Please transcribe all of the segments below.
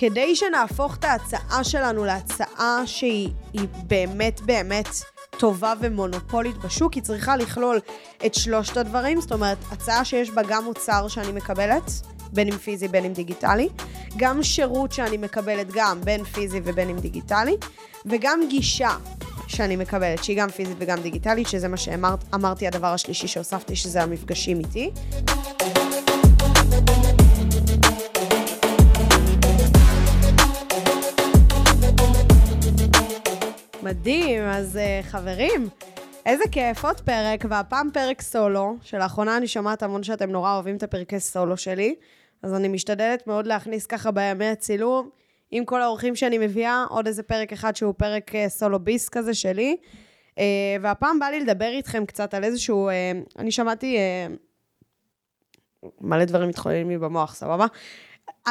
כדי שנהפוך את ההצעה שלנו להצעה שהיא באמת באמת טובה ומונופולית בשוק, היא צריכה לכלול את שלושת הדברים, זאת אומרת, הצעה שיש בה גם מוצר שאני מקבלת, בין אם פיזי בין אם דיגיטלי, גם שירות שאני מקבלת גם בין פיזי ובין אם דיגיטלי, וגם גישה שאני מקבלת, שהיא גם פיזית וגם דיגיטלית, שזה מה שאמרתי, הדבר השלישי שהוספתי, שזה המפגשים איתי. מדהים, אז uh, חברים, איזה כיף, עוד פרק, והפעם פרק סולו, שלאחרונה אני שומעת המון שאתם נורא אוהבים את הפרקי סולו שלי, אז אני משתדלת מאוד להכניס ככה בימי הצילום, עם כל האורחים שאני מביאה, עוד איזה פרק אחד שהוא פרק uh, סולו ביס כזה שלי. Uh, והפעם בא לי לדבר איתכם קצת על איזשהו, uh, אני שמעתי uh, מלא דברים מתחוללים לי במוח, סבבה?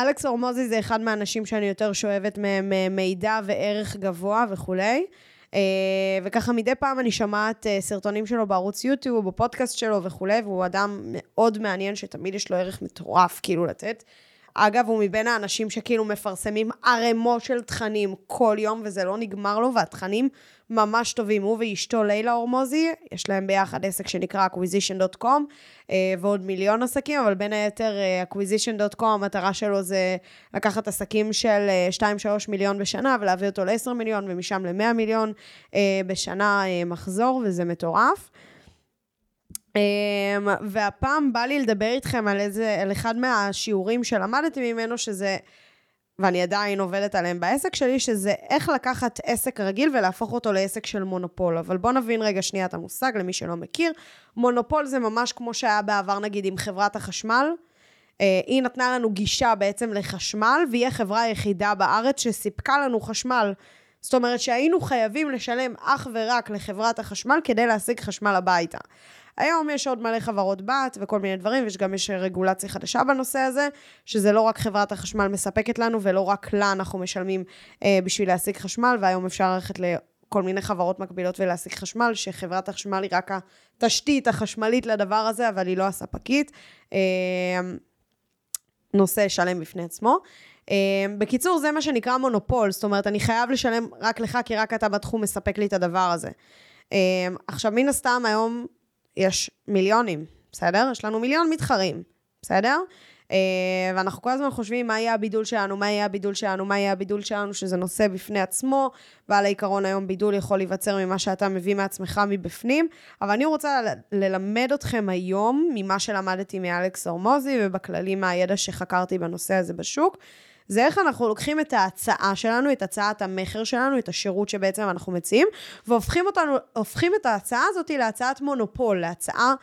אלכס אורמוזי זה אחד מהאנשים שאני יותר שואבת מהם מידע וערך גבוה וכולי. אה, וככה מדי פעם אני שומעת אה, סרטונים שלו בערוץ יוטיוב, בפודקאסט שלו וכולי, והוא אדם מאוד מעניין שתמיד יש לו ערך מטורף כאילו לתת. אגב, הוא מבין האנשים שכאילו מפרסמים ערימות של תכנים כל יום, וזה לא נגמר לו, והתכנים ממש טובים. הוא ואשתו לילה אורמוזי, יש להם ביחד עסק שנקרא acquisition.com, אה, ועוד מיליון עסקים, אבל בין היתר אה, acquisition.com, המטרה שלו זה לקחת עסקים של 2-3 אה, מיליון בשנה, ולהביא אותו ל-10 מיליון, ומשם ל-100 מיליון בשנה מחזור, וזה מטורף. והפעם בא לי לדבר איתכם על איזה, על אחד מהשיעורים שלמדתי ממנו, שזה, ואני עדיין עובדת עליהם בעסק שלי, שזה איך לקחת עסק רגיל ולהפוך אותו לעסק של מונופול. אבל בואו נבין רגע שנייה את המושג, למי שלא מכיר. מונופול זה ממש כמו שהיה בעבר, נגיד, עם חברת החשמל. אה, היא נתנה לנו גישה בעצם לחשמל, והיא החברה היחידה בארץ שסיפקה לנו חשמל. זאת אומרת שהיינו חייבים לשלם אך ורק לחברת החשמל כדי להשיג חשמל הביתה. היום יש עוד מלא חברות בת וכל מיני דברים, ויש גם יש רגולציה חדשה בנושא הזה, שזה לא רק חברת החשמל מספקת לנו, ולא רק לה אנחנו משלמים אה, בשביל להשיג חשמל, והיום אפשר ללכת ל... כל מיני חברות מקבילות ולהשיג חשמל, שחברת החשמל היא רק התשתית החשמלית לדבר הזה, אבל היא לא הספקית. אה, נושא שלם בפני עצמו. אה, בקיצור, זה מה שנקרא מונופול, זאת אומרת, אני חייב לשלם רק לך, כי רק אתה בתחום מספק לי את הדבר הזה. אה, עכשיו, מן הסתם, היום יש מיליונים, בסדר? יש לנו מיליון מתחרים, בסדר? Uh, ואנחנו כל הזמן חושבים מה יהיה הבידול שלנו, מה יהיה הבידול שלנו, מה יהיה הבידול שלנו, שזה נושא בפני עצמו, ועל העיקרון היום בידול יכול להיווצר ממה שאתה מביא מעצמך מבפנים, אבל אני רוצה ללמד אתכם היום ממה שלמדתי מאלכס אורמוזי, ובכללי מהידע שחקרתי בנושא הזה בשוק. זה איך אנחנו לוקחים את ההצעה שלנו, את הצעת המכר שלנו, את השירות שבעצם אנחנו מציעים, והופכים אותנו, את ההצעה הזאת להצעת מונופול, להצעה...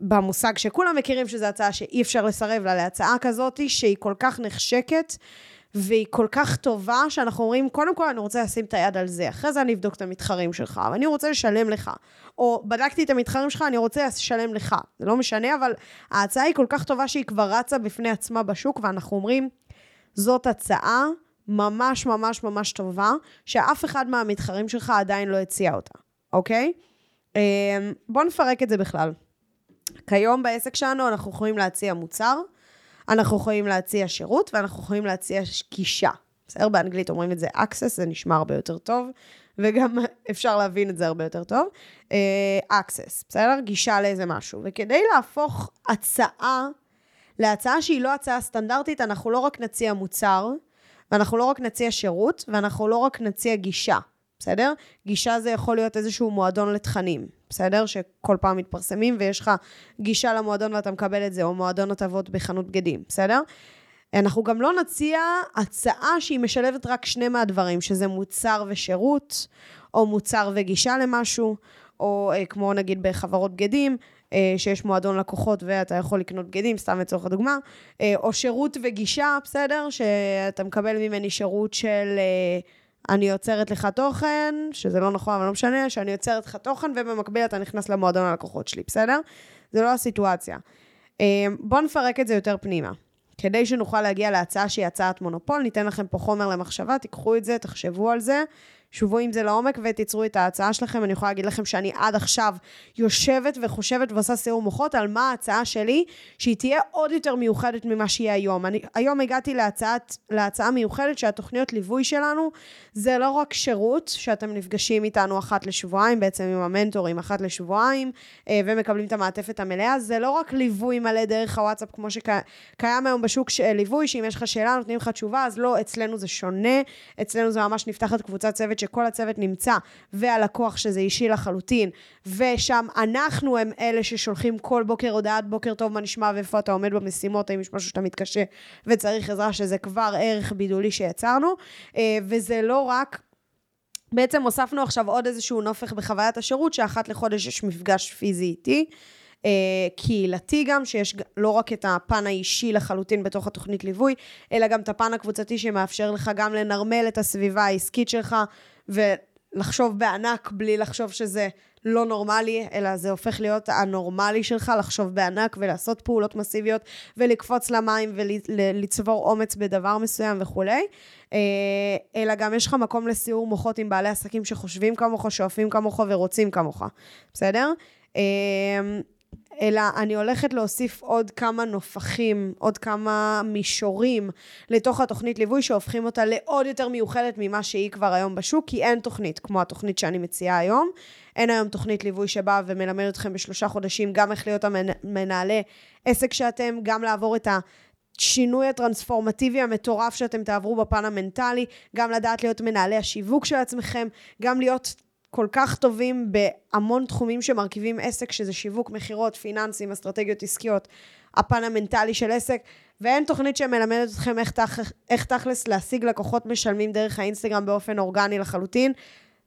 במושג שכולם מכירים שזו הצעה שאי אפשר לסרב לה, להצעה כזאת שהיא כל כך נחשקת והיא כל כך טובה, שאנחנו אומרים, קודם כל אני רוצה לשים את היד על זה, אחרי זה אני אבדוק את המתחרים שלך, ואני רוצה לשלם לך. או בדקתי את המתחרים שלך, אני רוצה לשלם לך. זה לא משנה, אבל ההצעה היא כל כך טובה שהיא כבר רצה בפני עצמה בשוק, ואנחנו אומרים, זאת הצעה ממש ממש ממש טובה, שאף אחד מהמתחרים שלך עדיין לא הציע אותה, אוקיי? אמ, בואו נפרק את זה בכלל. כיום בעסק שלנו אנחנו יכולים להציע מוצר, אנחנו יכולים להציע שירות ואנחנו יכולים להציע גישה. בסדר? באנגלית אומרים את זה access, זה נשמע הרבה יותר טוב, וגם אפשר להבין את זה הרבה יותר טוב. Uh, access, בסדר? גישה לאיזה משהו. וכדי להפוך הצעה להצעה שהיא לא הצעה סטנדרטית, אנחנו לא רק נציע מוצר, ואנחנו לא רק נציע שירות, ואנחנו לא רק נציע גישה, בסדר? גישה זה יכול להיות איזשהו מועדון לתכנים, בסדר? שכל פעם מתפרסמים ויש לך גישה למועדון ואתה מקבל את זה, או מועדון הטבות בחנות בגדים, בסדר? אנחנו גם לא נציע הצעה שהיא משלבת רק שני מהדברים, שזה מוצר ושירות, או מוצר וגישה למשהו, או אה, כמו נגיד בחברות בגדים, שיש מועדון לקוחות ואתה יכול לקנות בגדים, סתם לצורך הדוגמה, אה, או שירות וגישה, בסדר? שאתה מקבל ממני שירות של אה, אני יוצרת לך תוכן, שזה לא נכון, אבל לא משנה, שאני יוצרת לך תוכן, ובמקביל אתה נכנס למועדון הלקוחות שלי, בסדר? זה לא הסיטואציה. בואו נפרק את זה יותר פנימה. כדי שנוכל להגיע להצעה שהיא הצעת מונופול, ניתן לכם פה חומר למחשבה, תיקחו את זה, תחשבו על זה, שובו עם זה לעומק ותיצרו את ההצעה שלכם. אני יכולה להגיד לכם שאני עד עכשיו יושבת וחושבת ועושה סיור מוחות על מה ההצעה שלי, שהיא תהיה עוד יותר מיוחדת ממה שהיא היום. אני היום הגעתי להצעת, להצעה מיוחדת שהתוכניות ליווי שלנו זה לא רק שירות, שאתם נפגשים איתנו אחת לשבועיים, בעצם עם המנטורים אחת לשבועיים, אה, ומקבלים את המעטפת המלאה, זה לא רק ליווי מלא דרך הוואטסאפ, כמו שקיים היום בשוק ליווי, שאם יש לך שאלה נותנים לך תשובה, אז לא, אצלנו זה שונה, אצלנו זה ממש נפתחת קבוצת צוות שכל הצוות נמצא, והלקוח שזה אישי לחלוטין, ושם אנחנו הם אלה ששולחים כל בוקר הודעת בוקר טוב, מה נשמע ואיפה אתה עומד במשימות, האם יש משהו שאתה מתקשה וצריך עזרה, שזה כבר ערך בידולי שיצרנו, אה, וזה לא רק... בעצם הוספנו עכשיו עוד איזשהו נופך בחוויית השירות, שאחת לחודש יש מפגש פיזי איתי. אה, קהילתי גם, שיש לא רק את הפן האישי לחלוטין בתוך התוכנית ליווי, אלא גם את הפן הקבוצתי שמאפשר לך גם לנרמל את הסביבה העסקית שלך, ולחשוב בענק בלי לחשוב שזה לא נורמלי, אלא זה הופך להיות הנורמלי שלך, לחשוב בענק ולעשות פעולות מסיביות ולקפוץ למים ולצבור אומץ בדבר מסוים וכולי. אה, אלא גם יש לך מקום לסיור מוחות עם בעלי עסקים שחושבים כמוך, שואפים כמוך ורוצים כמוך, בסדר? אלא אני הולכת להוסיף עוד כמה נופחים, עוד כמה מישורים לתוך התוכנית ליווי שהופכים אותה לעוד יותר מיוחדת ממה שהיא כבר היום בשוק, כי אין תוכנית כמו התוכנית שאני מציעה היום. אין היום תוכנית ליווי שבאה ומלמד אתכם בשלושה חודשים גם איך להיות המנהלי עסק שאתם, גם לעבור את ה... שינוי הטרנספורמטיבי המטורף שאתם תעברו בפן המנטלי, גם לדעת להיות מנהלי השיווק של עצמכם, גם להיות כל כך טובים בהמון תחומים שמרכיבים עסק, שזה שיווק, מכירות, פיננסים, אסטרטגיות עסקיות, הפן המנטלי של עסק, ואין תוכנית שמלמדת אתכם איך, תח, איך תכלס להשיג לקוחות משלמים דרך האינסטגרם באופן אורגני לחלוטין,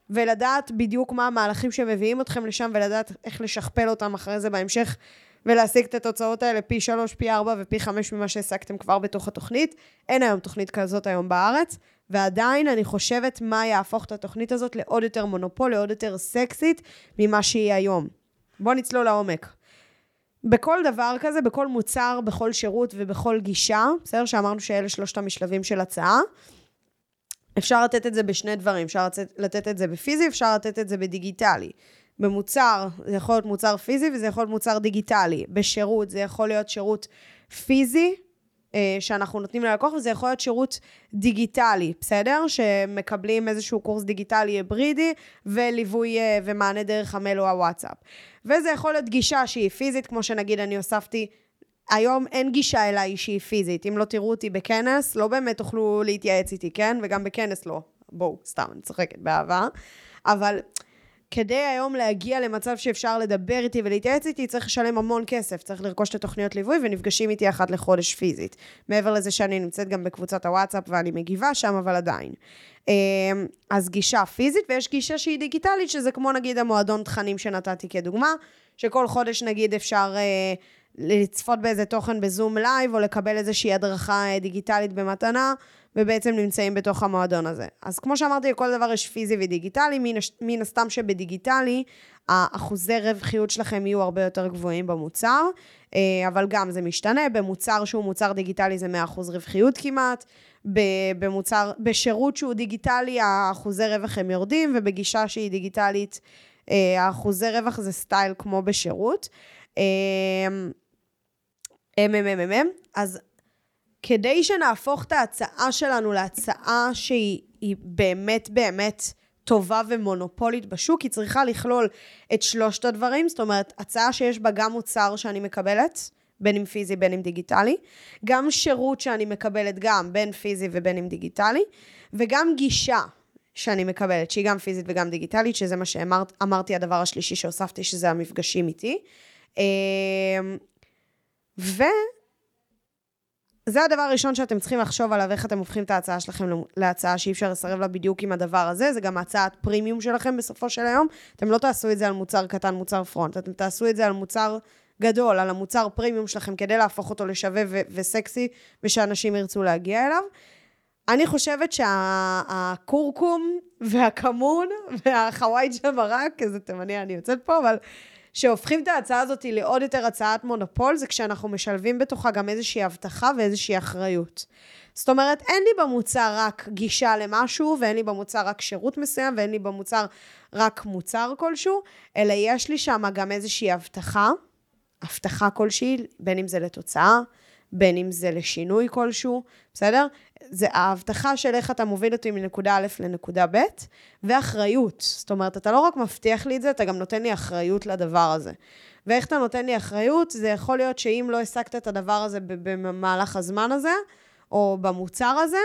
ולדעת בדיוק מה המהלכים שמביאים אתכם לשם, ולדעת איך לשכפל אותם אחרי זה בהמשך, ולהשיג את התוצאות האלה פי שלוש, פי ארבע ופי חמש ממה שהעסקתם כבר בתוך התוכנית. אין היום תוכנית כזאת היום בארץ. ועדיין אני חושבת מה יהפוך את התוכנית הזאת לעוד יותר מונופול, לעוד יותר סקסית ממה שהיא היום. בואו נצלול לעומק. בכל דבר כזה, בכל מוצר, בכל שירות ובכל גישה, בסדר? שאמרנו שאלה שלושת המשלבים של הצעה. אפשר לתת את זה בשני דברים, אפשר לתת את זה בפיזי, אפשר לתת את זה בדיגיטלי. במוצר, זה יכול להיות מוצר פיזי וזה יכול להיות מוצר דיגיטלי. בשירות, זה יכול להיות שירות פיזי, שאנחנו נותנים ללקוח, וזה יכול להיות שירות דיגיטלי, בסדר? שמקבלים איזשהו קורס דיגיטלי היברידי, וליווי אה, ומענה דרך המייל או הוואטסאפ. וזה יכול להיות גישה שהיא פיזית, כמו שנגיד אני הוספתי היום אין גישה אליי שהיא פיזית. אם לא תראו אותי בכנס, לא באמת תוכלו להתייעץ איתי, כן? וגם בכנס לא. בואו, סתם, אני צוחקת באהבה. אבל כדי היום להגיע למצב שאפשר לדבר איתי ולהתייעץ איתי, צריך לשלם המון כסף, צריך לרכוש את התוכניות ליווי ונפגשים איתי אחת לחודש פיזית. מעבר לזה שאני נמצאת גם בקבוצת הוואטסאפ ואני מגיבה שם, אבל עדיין. אמ, אז גישה פיזית, ויש גישה שהיא דיגיטלית, שזה כמו נגיד המועדון תכנים שנתתי כדוגמה, שכל חודש נגיד אפשר... אה, לצפות באיזה תוכן בזום live, או לקבל איזושהי הדרכה אה, דיגיטלית במתנה, ובעצם נמצאים בתוך המועדון הזה. אז כמו שאמרתי, לכל דבר יש פיזי ודיגיטלי, מן, מן הסתם שבדיגיטלי, האחוזי רווחיות שלכם יהיו הרבה יותר גבוהים במוצר, אה, אבל גם זה משתנה, במוצר שהוא מוצר דיגיטלי זה 100% רווחיות כמעט, במוצר, בשירות שהוא דיגיטלי האחוזי רווח הם יורדים, ובגישה שהיא דיגיטלית אה, האחוזי רווח זה סטייל כמו בשירות. MMMM, אז כדי שנהפוך את ההצעה שלנו להצעה שהיא באמת באמת טובה ומונופולית בשוק, היא צריכה לכלול את שלושת הדברים, זאת אומרת, הצעה שיש בה גם מוצר שאני מקבלת, בין אם פיזי בין אם דיגיטלי, גם שירות שאני מקבלת גם בין פיזי ובין אם דיגיטלי, וגם גישה שאני מקבלת, שהיא גם פיזית וגם דיגיטלית, שזה מה שאמרתי, הדבר השלישי שהוספתי, שזה המפגשים איתי. אמ, ו... זה הדבר הראשון שאתם צריכים לחשוב עליו, איך אתם הופכים את ההצעה שלכם להצעה שאי אפשר לסרב לה בדיוק עם הדבר הזה, זה גם הצעת פרימיום שלכם בסופו של היום. אתם לא תעשו את זה על מוצר קטן, מוצר פרונט, אתם תעשו את זה על מוצר גדול, על המוצר פרימיום שלכם, כדי להפוך אותו לשווה ו- וסקסי, ושאנשים ירצו להגיע אליו. אני חושבת שהכורכום שה- והכמון והחוואי ג'מרק, איזה תימני אני יוצאת פה, אבל שהופכים את ההצעה הזאת לעוד יותר הצעת מונופול, זה כשאנחנו משלבים בתוכה גם איזושהי הבטחה ואיזושהי אחריות. זאת אומרת, אין לי במוצר רק גישה למשהו, ואין לי במוצר רק שירות מסוים, ואין לי במוצר רק מוצר כלשהו, אלא יש לי שם גם איזושהי הבטחה, הבטחה כלשהי, בין אם זה לתוצאה, בין אם זה לשינוי כלשהו, בסדר? זה ההבטחה של איך אתה מוביל אותי מנקודה א' לנקודה ב', ואחריות. זאת אומרת, אתה לא רק מבטיח לי את זה, אתה גם נותן לי אחריות לדבר הזה. ואיך אתה נותן לי אחריות? זה יכול להיות שאם לא השגת את הדבר הזה במהלך הזמן הזה, או במוצר הזה,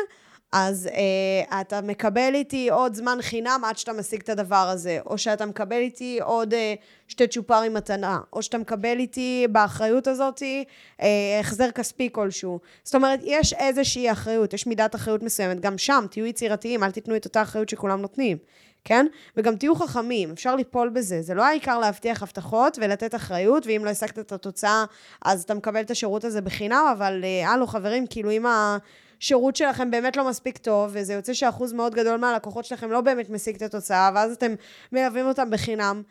אז אה, אתה מקבל איתי עוד זמן חינם עד שאתה משיג את הדבר הזה, או שאתה מקבל איתי עוד אה, שתי צ'ופרים מתנה, או שאתה מקבל איתי באחריות הזאת אה, החזר כספי כלשהו. זאת אומרת, יש איזושהי אחריות, יש מידת אחריות מסוימת. גם שם, תהיו יצירתיים, אל תיתנו את אותה אחריות שכולם נותנים. כן? וגם תהיו חכמים, אפשר ליפול בזה. זה לא העיקר להבטיח הבטחות ולתת אחריות, ואם לא השגת את התוצאה, אז אתה מקבל את השירות הזה בחינם, אבל אה, הלו, חברים, כאילו אם השירות שלכם באמת לא מספיק טוב, וזה יוצא שאחוז מאוד גדול מהלקוחות שלכם לא באמת משיג את התוצאה, ואז אתם מלווים אותם בחינם,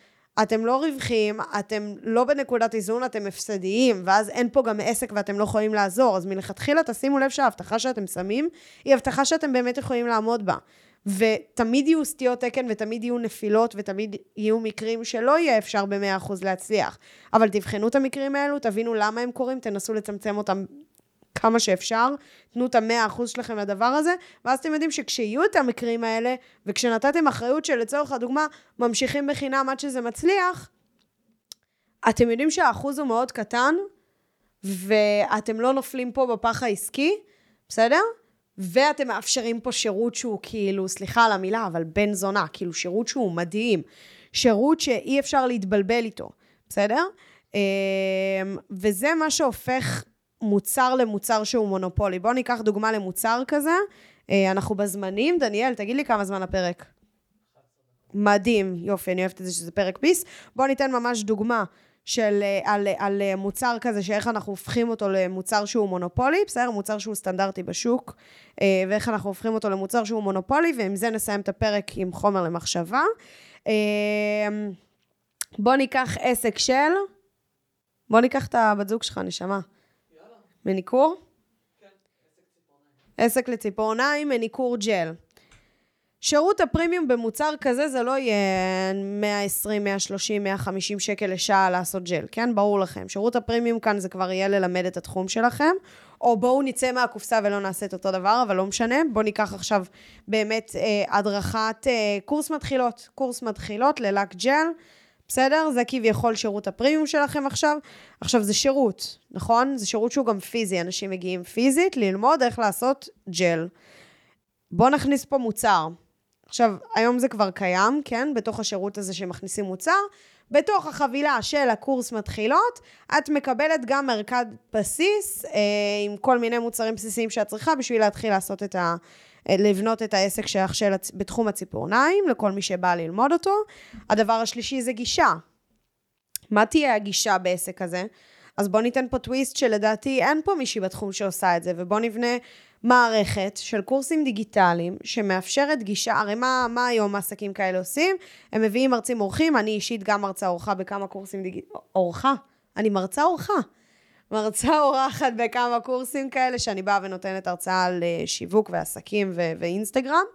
אתם לא רווחיים, אתם לא בנקודת איזון, אתם הפסדיים, ואז אין פה גם עסק ואתם לא יכולים לעזור. אז מלכתחילה תשימו לב שההבטחה שאתם שמים, היא הבטחה שאתם באמת יכולים לעמוד בה. ותמיד יהיו סטיות תקן ותמיד יהיו נפילות ותמיד יהיו מקרים שלא יהיה אפשר ב-100% להצליח. אבל תבחנו את המקרים האלו, תבינו למה הם קורים, תנסו לצמצם אותם כמה שאפשר, תנו את המאה אחוז שלכם לדבר הזה, ואז אתם יודעים שכשיהיו את המקרים האלה, וכשנתתם אחריות שלצורך הדוגמה ממשיכים בחינם עד שזה מצליח, אתם יודעים שהאחוז הוא מאוד קטן, ואתם לא נופלים פה בפח העסקי, בסדר? ואתם מאפשרים פה שירות שהוא כאילו, סליחה על המילה, אבל בן זונה, כאילו שירות שהוא מדהים, שירות שאי אפשר להתבלבל איתו, בסדר? אמ, וזה מה שהופך מוצר למוצר שהוא מונופולי. בואו ניקח דוגמה למוצר כזה. אה, אנחנו בזמנים, דניאל, תגיד לי כמה זמן הפרק. מדהים, יופי, אני אוהבת את זה שזה פרק ביס. בואו ניתן ממש דוגמה של, אה, על, על אה, מוצר כזה, שאיך אנחנו הופכים אותו למוצר שהוא מונופולי, בסדר? מוצר שהוא סטנדרטי בשוק, ואיך אנחנו הופכים אותו למוצר שהוא מונופולי, ועם זה נסיים את הפרק עם חומר למחשבה. בואו ניקח עסק של... בואו ניקח את הבת זוג שלך, נשמה. מניקור? כן, עסק לציפורניים, מניקור ג'ל. שירות הפרימיום במוצר כזה זה לא יהיה 120, 130, 150 שקל לשעה לעשות ג'ל, כן? ברור לכם. שירות הפרימיום כאן זה כבר יהיה ללמד את התחום שלכם, או בואו נצא מהקופסה ולא נעשה את אותו דבר, אבל לא משנה. בואו ניקח עכשיו באמת אה, הדרכת אה, קורס מתחילות, קורס מתחילות ללק ג'ל. בסדר? זה כביכול שירות הפרימיום שלכם עכשיו. עכשיו, זה שירות, נכון? זה שירות שהוא גם פיזי. אנשים מגיעים פיזית ללמוד איך לעשות ג'ל. בואו נכניס פה מוצר. עכשיו, היום זה כבר קיים, כן? בתוך השירות הזה שמכניסים מוצר. בתוך החבילה של הקורס מתחילות, את מקבלת גם מרכז בסיס אה, עם כל מיני מוצרים בסיסיים שאת צריכה בשביל להתחיל לעשות את ה... לבנות את העסק שלך של, בתחום הציפורניים, לכל מי שבא ללמוד אותו. הדבר השלישי זה גישה. מה תהיה הגישה בעסק הזה? אז בואו ניתן פה טוויסט שלדעתי אין פה מישהי בתחום שעושה את זה, ובואו נבנה מערכת של קורסים דיגיטליים שמאפשרת גישה, הרי מה, מה היום עסקים כאלה עושים? הם מביאים מרצים אורחים, אני אישית גם מרצה אורחה בכמה קורסים דיגיטליים, אורחה? אני מרצה אורחה. מרצה אורחת בכמה קורסים כאלה, שאני באה ונותנת הרצאה על אה, שיווק ועסקים ו- ואינסטגרם.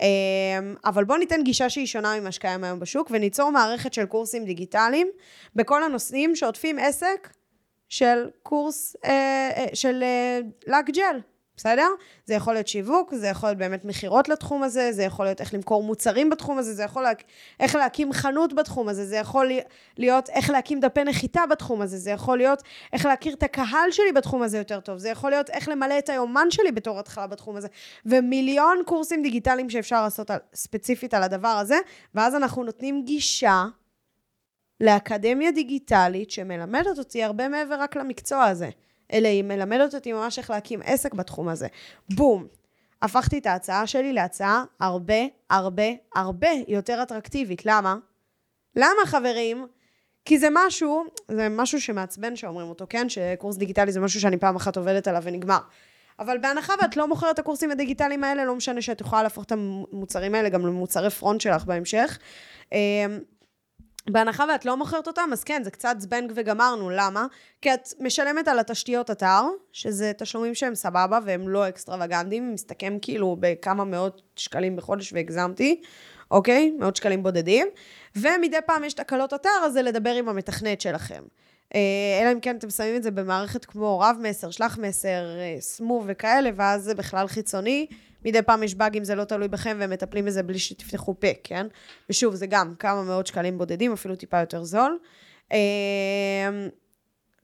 אמ, אבל בואו ניתן גישה שהיא שונה ממה שקיים היום בשוק, וניצור מערכת של קורסים דיגיטליים בכל הנושאים שעוטפים עסק של קורס, אה, אה, של לק ג'ל. בסדר? זה יכול להיות שיווק, זה יכול להיות באמת מכירות לתחום הזה, זה יכול להיות איך למכור מוצרים בתחום הזה, זה יכול להיות איך להקים חנות בתחום הזה, זה יכול להיות איך להקים דפי נחיתה בתחום הזה, זה יכול להיות איך להכיר את הקהל שלי בתחום הזה יותר טוב, זה יכול להיות איך למלא את היומן שלי בתור התחלה בתחום הזה, ומיליון קורסים דיגיטליים שאפשר לעשות על, ספציפית על הדבר הזה, ואז אנחנו נותנים גישה לאקדמיה דיגיטלית שמלמדת אותי הרבה מעבר רק למקצוע הזה. אלא היא מלמדת אותי ממש איך להקים עסק בתחום הזה. בום. הפכתי את ההצעה שלי להצעה הרבה, הרבה, הרבה יותר אטרקטיבית. למה? למה, חברים? כי זה משהו, זה משהו שמעצבן שאומרים אותו, כן? שקורס דיגיטלי זה משהו שאני פעם אחת עובדת עליו ונגמר. אבל בהנחה ואת לא מוכרת את הקורסים הדיגיטליים האלה, לא משנה שאת יכולה להפוך את המוצרים האלה גם למוצרי front שלך בהמשך. בהנחה ואת לא מוכרת אותם, אז כן, זה קצת זבנג וגמרנו. למה? כי את משלמת על התשתיות אתר, שזה תשלומים שהם סבבה והם לא אקסטרווגנטיים, מסתכם כאילו בכמה מאות שקלים בחודש והגזמתי, אוקיי? מאות שקלים בודדים. ומדי פעם יש תקלות אתר, אז זה לדבר עם המתכנת שלכם. אה, אלא אם כן אתם שמים את זה במערכת כמו רב מסר, שלח מסר, סמוב וכאלה, ואז זה בכלל חיצוני. מדי פעם יש באגים, זה לא תלוי בכם, והם מטפלים בזה בלי שתפתחו פה, כן? ושוב, זה גם כמה מאות שקלים בודדים, אפילו טיפה יותר זול. אמ,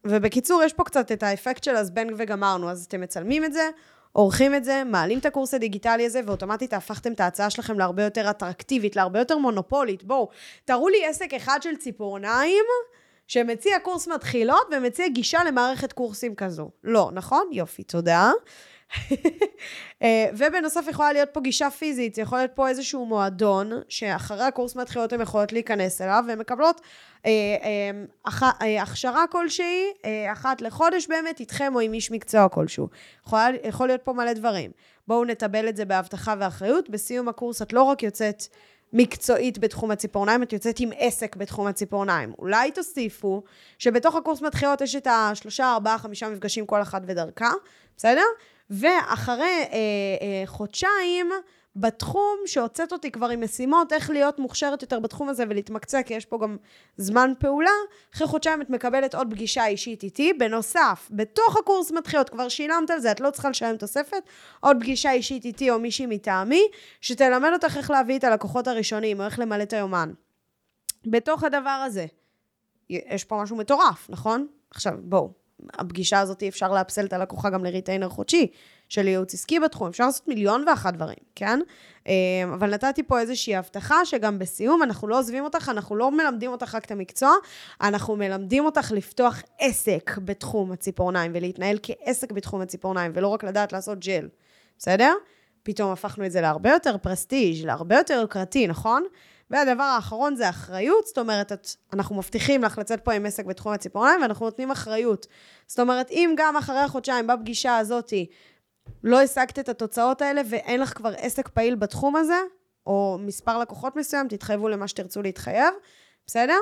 ובקיצור, יש פה קצת את האפקט של הזבנג וגמרנו, אז אתם מצלמים את זה, עורכים את זה, מעלים את הקורס הדיגיטלי הזה, ואוטומטית הפכתם את ההצעה שלכם להרבה יותר אטרקטיבית, להרבה יותר מונופולית. בואו, תראו לי עסק אחד של ציפורניים, שמציע קורס מתחילות ומציע גישה למערכת קורסים כזו. לא, נכון? יופי, תודה. אה, ובנוסף יכולה להיות פה גישה פיזית, יכול להיות פה איזשהו מועדון, שאחרי הקורס מתחילות הן יכולות להיכנס אליו, והן מקבלות אה, אה, אה, הכשרה כלשהי, אה, אחת לחודש באמת, איתכם או עם איש מקצוע כלשהו. יכול, יכול להיות פה מלא דברים. בואו נטבל את זה בהבטחה ואחריות. בסיום הקורס את לא רק יוצאת מקצועית בתחום הציפורניים, את יוצאת עם עסק בתחום הציפורניים. אולי תוסיפו שבתוך הקורס מתחילות יש את השלושה, ארבעה, חמישה מפגשים כל אחת ודרכה, בסדר? ואחרי אה, אה, חודשיים, בתחום שהוצאת אותי כבר עם משימות, איך להיות מוכשרת יותר בתחום הזה ולהתמקצע, כי יש פה גם זמן פעולה, אחרי חודשיים את מקבלת עוד פגישה אישית איתי. בנוסף, בתוך הקורס מתחילות, כבר שילמת על זה, את לא צריכה לשלם תוספת, עוד פגישה אישית איתי או מישהי מטעמי, שתלמד אותך איך להביא את הלקוחות הראשונים, או איך למלא את היומן. בתוך הדבר הזה, יש פה משהו מטורף, נכון? עכשיו, בואו, הפגישה הזאת אפשר לאפסל את הלקוחה גם לריטיינר חודשי של ייעוץ עסקי בתחום, אפשר לעשות מיליון ואחת דברים, כן? אה, אבל נתתי פה איזושהי הבטחה שגם בסיום אנחנו לא עוזבים אותך, אנחנו לא מלמדים אותך רק את המקצוע, אנחנו מלמדים אותך לפתוח עסק בתחום הציפורניים ולהתנהל כעסק בתחום הציפורניים, ולא רק לדעת לעשות ג'ל, בסדר? פתאום הפכנו את זה להרבה יותר פרסטיג', להרבה יותר יוקרתי, נכון? והדבר האחרון זה אחריות, זאת אומרת, את, אנחנו מבטיחים לך לצאת פה עם עסק בתחום הציפורניים, ואנחנו נותנים אחריות. זאת אומרת, אם גם אחרי החודשיים בפגישה הזאתי לא השגת את התוצאות האלה ואין לך כבר עסק פעיל בתחום הזה, או מספר לקוחות מסוים, תתחייבו למה שתרצו להתחייב, בסדר?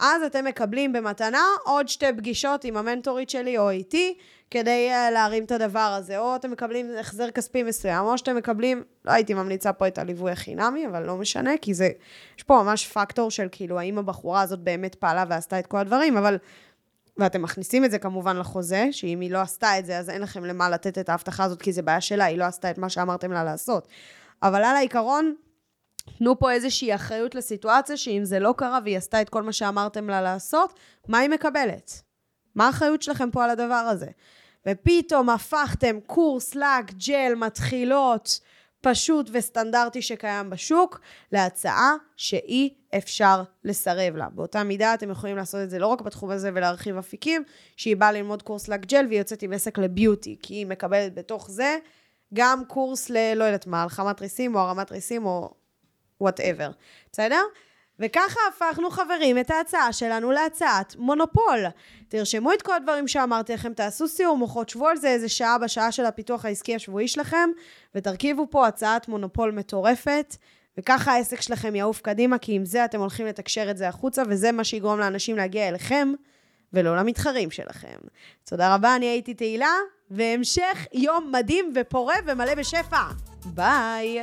אז אתם מקבלים במתנה עוד שתי פגישות עם המנטורית שלי או איתי, כדי uh, להרים את הדבר הזה. או אתם מקבלים החזר כספי מסוים, או שאתם מקבלים, לא הייתי ממליצה פה את הליווי החינמי, אבל לא משנה, כי זה, יש פה ממש פקטור של כאילו, האם הבחורה הזאת באמת פעלה ועשתה את כל הדברים, אבל... ואתם מכניסים את זה כמובן לחוזה, שאם היא לא עשתה את זה, אז אין לכם למה לתת את ההבטחה הזאת, כי זה בעיה שלה, היא לא עשתה את מה שאמרתם לה לעשות. אבל על העיקרון, תנו פה איזושהי אחריות לסיטואציה, שאם זה לא קרה והיא עשתה את כל מה שאמרתם לה לעשות, מה היא מקבלת? מה האחריות שלכם פה על הדבר הזה? ופתאום הפכתם קורס לק, ג'ל, מתחילות, פשוט וסטנדרטי שקיים בשוק, להצעה שאי אפשר לסרב לה. באותה מידה אתם יכולים לעשות את זה לא רק בתחום הזה ולהרחיב אפיקים, שהיא באה ללמוד קורס לק ג'ל והיא יוצאת עם עסק לביוטי, כי היא מקבלת בתוך זה גם קורס ל... לא יודעת מה, על חמת ריסים או הרמת ריסים או whatever, בסדר? וככה הפכנו, חברים, את ההצעה שלנו להצעת מונופול. תרשמו את כל הדברים שאמרתי לכם, תעשו סיור מוחות, שבו על זה איזה שעה בשעה של הפיתוח העסקי השבועי שלכם, ותרכיבו פה הצעת מונופול מטורפת, וככה העסק שלכם יעוף קדימה, כי עם זה אתם הולכים לתקשר את זה החוצה, וזה מה שיגרום לאנשים להגיע אליכם, ולא למתחרים שלכם. תודה רבה, אני הייתי תהילה, והמשך יום מדהים ופורה ומלא בשפע. ביי!